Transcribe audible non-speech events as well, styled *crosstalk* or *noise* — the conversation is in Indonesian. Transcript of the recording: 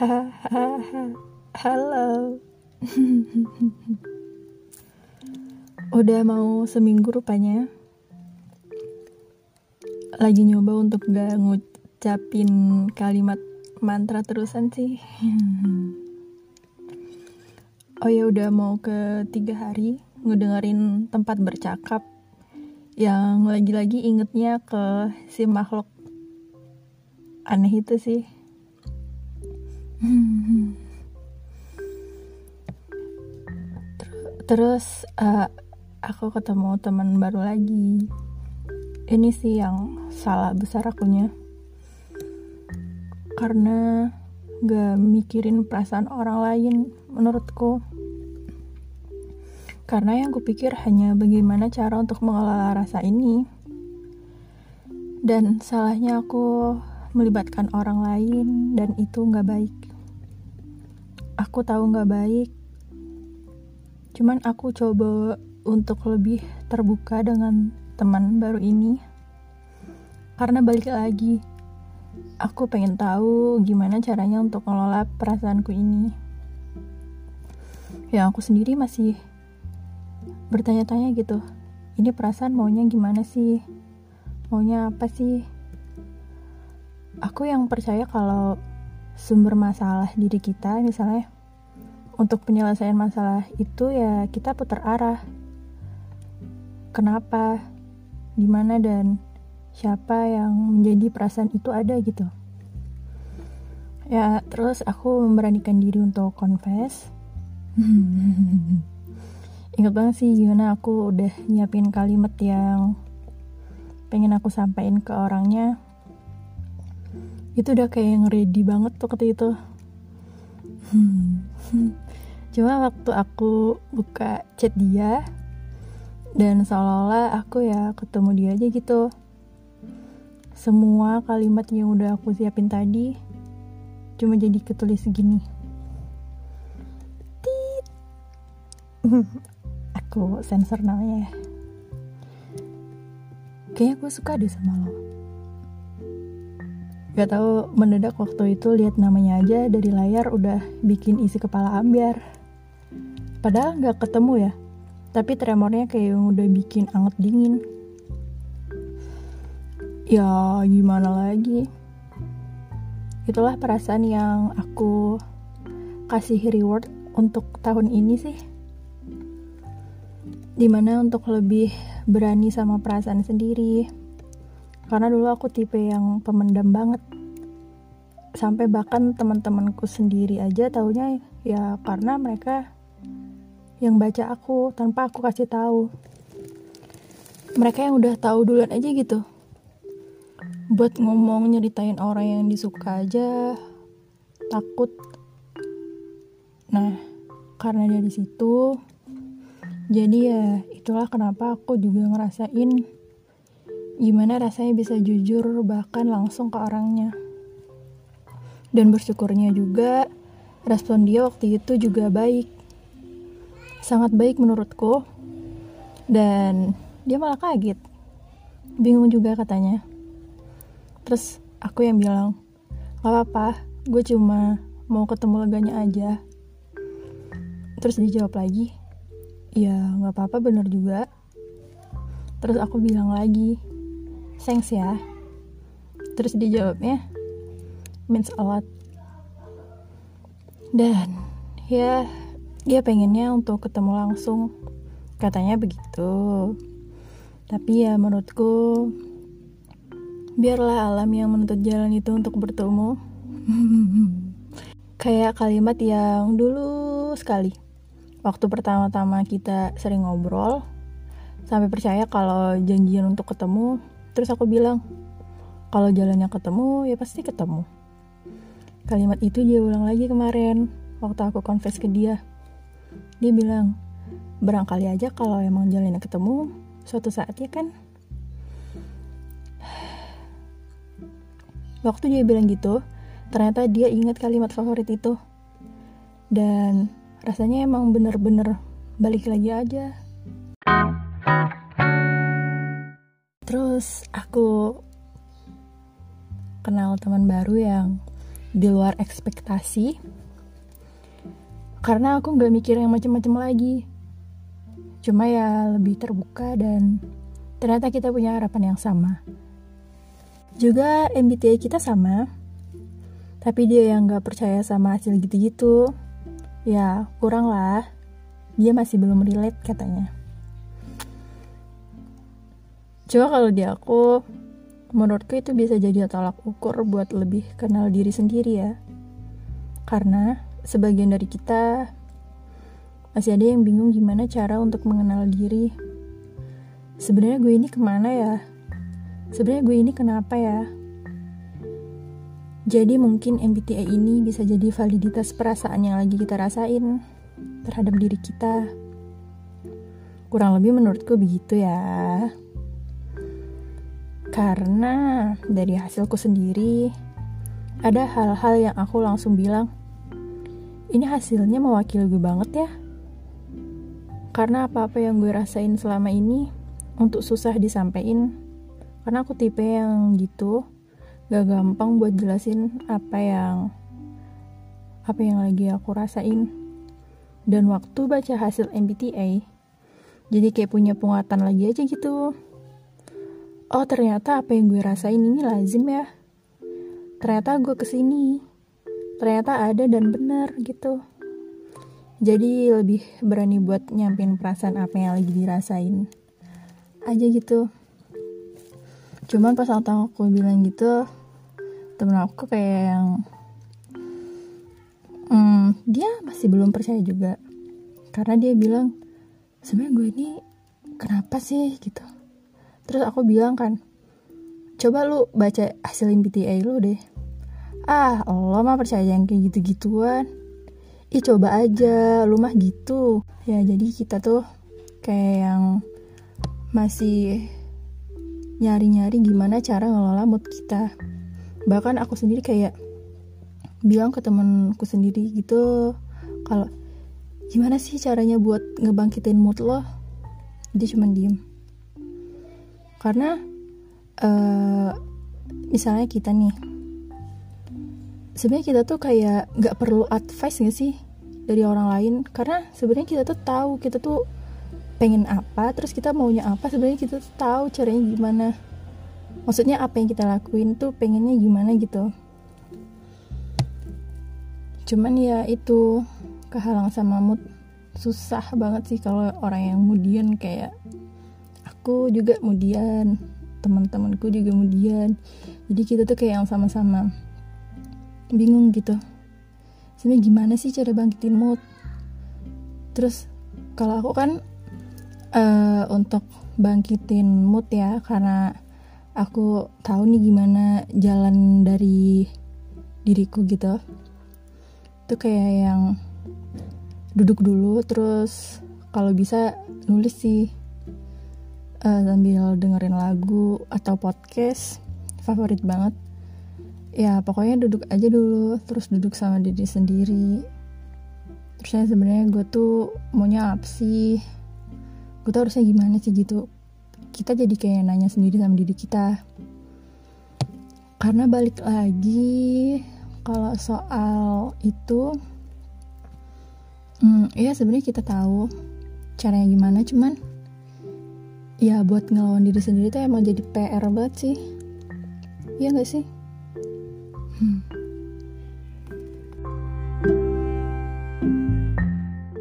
Halo. Udah mau seminggu rupanya. Lagi nyoba untuk gak ngucapin kalimat mantra terusan sih. Oh ya udah mau ke tiga hari ngedengerin tempat bercakap yang lagi-lagi ingetnya ke si makhluk aneh itu sih. Terus uh, aku ketemu teman baru lagi. Ini sih yang salah besar akunya. Karena gak mikirin perasaan orang lain menurutku. Karena yang kupikir hanya bagaimana cara untuk mengelola rasa ini. Dan salahnya aku melibatkan orang lain dan itu gak baik. Aku tahu gak baik, cuman aku coba untuk lebih terbuka dengan teman baru ini. Karena balik lagi aku pengen tahu gimana caranya untuk mengelola perasaanku ini. Ya aku sendiri masih bertanya-tanya gitu. Ini perasaan maunya gimana sih? Maunya apa sih? Aku yang percaya kalau sumber masalah diri kita misalnya untuk penyelesaian masalah itu ya kita putar arah. Kenapa, gimana dan siapa yang menjadi perasaan itu ada gitu. Ya, terus aku memberanikan diri untuk confess. *laughs* Ingat banget sih gimana aku udah nyiapin kalimat yang pengen aku sampaikan ke orangnya. Itu udah kayak yang ready banget tuh ketika itu. *laughs* Cuma waktu aku buka chat dia dan seolah-olah aku ya ketemu dia aja gitu. Semua kalimat yang udah aku siapin tadi cuma jadi ketulis segini. Tit. *laughs* aku sensor namanya ya. Kayaknya gue suka deh sama lo. Gak tau mendadak waktu itu lihat namanya aja dari layar udah bikin isi kepala ambiar. Padahal nggak ketemu ya tapi tremornya kayak yang udah bikin anget dingin. Ya gimana lagi? Itulah perasaan yang aku kasih reward untuk tahun ini sih. Di mana untuk lebih berani sama perasaan sendiri karena dulu aku tipe yang pemendam banget sampai bahkan teman-temanku sendiri aja taunya ya karena mereka yang baca aku tanpa aku kasih tahu. Mereka yang udah tahu duluan aja gitu. Buat ngomong nyeritain orang yang disuka aja takut. Nah, karena dari situ jadi ya itulah kenapa aku juga ngerasain gimana rasanya bisa jujur bahkan langsung ke orangnya. Dan bersyukurnya juga respon dia waktu itu juga baik. Sangat baik menurutku. Dan dia malah kaget. Bingung juga katanya. Terus aku yang bilang gak apa-apa gue cuma mau ketemu leganya aja. Terus dia jawab lagi ya gak apa-apa bener juga. Terus aku bilang lagi thanks ya. Terus dia jawabnya means a lot. Dan ya dia pengennya untuk ketemu langsung. Katanya begitu. Tapi ya menurutku biarlah alam yang menuntut jalan itu untuk bertemu. *laughs* Kayak kalimat yang dulu sekali. Waktu pertama-tama kita sering ngobrol sampai percaya kalau janjian untuk ketemu terus aku bilang kalau jalannya ketemu ya pasti ketemu. Kalimat itu dia ulang lagi kemarin waktu aku confess ke dia. Dia bilang barangkali aja kalau emang jalannya ketemu suatu saat ya kan? Waktu dia bilang gitu ternyata dia ingat kalimat favorit itu. Dan rasanya emang bener-bener balik lagi aja terus aku kenal teman baru yang di luar ekspektasi. Karena aku nggak mikir yang macam-macam lagi. Cuma ya lebih terbuka dan ternyata kita punya harapan yang sama. Juga MBTI kita sama. Tapi dia yang nggak percaya sama hasil gitu-gitu. Ya kurang lah. Dia masih belum relate katanya coba kalau di aku menurutku itu bisa jadi tolak ukur buat lebih kenal diri sendiri ya karena sebagian dari kita masih ada yang bingung gimana cara untuk mengenal diri sebenarnya gue ini ke mana ya sebenarnya gue ini kenapa ya jadi mungkin MBTI ini bisa jadi validitas perasaan yang lagi kita rasain terhadap diri kita. Kurang lebih menurutku begitu ya. Karena dari hasilku sendiri, ada hal-hal yang aku langsung bilang, ini hasilnya mewakili gue banget ya. Karena apa-apa yang gue rasain selama ini, untuk susah disampaikan, karena aku tipe yang gitu, gak gampang buat jelasin apa yang apa yang lagi aku rasain. Dan waktu baca hasil MBTI jadi kayak punya penguatan lagi aja gitu oh ternyata apa yang gue rasain ini lazim ya. Ternyata gue ke sini. Ternyata ada dan benar gitu. Jadi lebih berani buat nyampein perasaan apa yang lagi dirasain aja gitu. Cuman pas aku bilang gitu temen aku kayak yang hmm, dia masih belum percaya juga. Karena dia bilang sebenarnya gue ini kenapa sih? Gitu terus aku bilang kan coba lu baca hasil MBTI lu deh. Ah Allah mah percaya yang kayak gitu-gituan. Ih coba aja lu mah gitu. Ya jadi kita tuh kayak yang masih nyari-nyari gimana cara ngelola mood kita. Bahkan aku sendiri kayak bilang ke temenku sendiri gitu kalau gimana sih caranya buat ngebangkitin mood lo? Dia cuma diem karena uh, misalnya kita nih sebenarnya kita tuh kayak nggak perlu advice gak sih dari orang lain? Karena sebenarnya kita tuh tahu kita tuh pengen apa terus kita maunya apa sebenarnya kita tuh tahu caranya gimana. Maksudnya apa yang kita lakuin tuh pengennya gimana gitu. Cuman ya itu kehalang sama mood. Susah banget sih kalau orang yang kemudian kayak aku juga kemudian teman-temanku juga kemudian jadi kita tuh kayak yang sama-sama bingung gitu. Sebenarnya gimana sih cara bangkitin mood? Terus kalau aku kan uh, untuk bangkitin mood ya karena aku tahu nih gimana jalan dari diriku gitu. Itu kayak yang duduk dulu terus kalau bisa nulis sih uh, sambil dengerin lagu atau podcast favorit banget. Ya pokoknya duduk aja dulu terus duduk sama diri sendiri. Terusnya sebenarnya gue tuh maunya apa sih? Gue tuh harusnya gimana sih gitu? Kita jadi kayak nanya sendiri sama diri kita. Karena balik lagi kalau soal itu hmm, ya sebenarnya kita tahu caranya gimana cuman ya buat ngelawan diri sendiri tuh emang jadi PR banget sih iya gak sih hmm.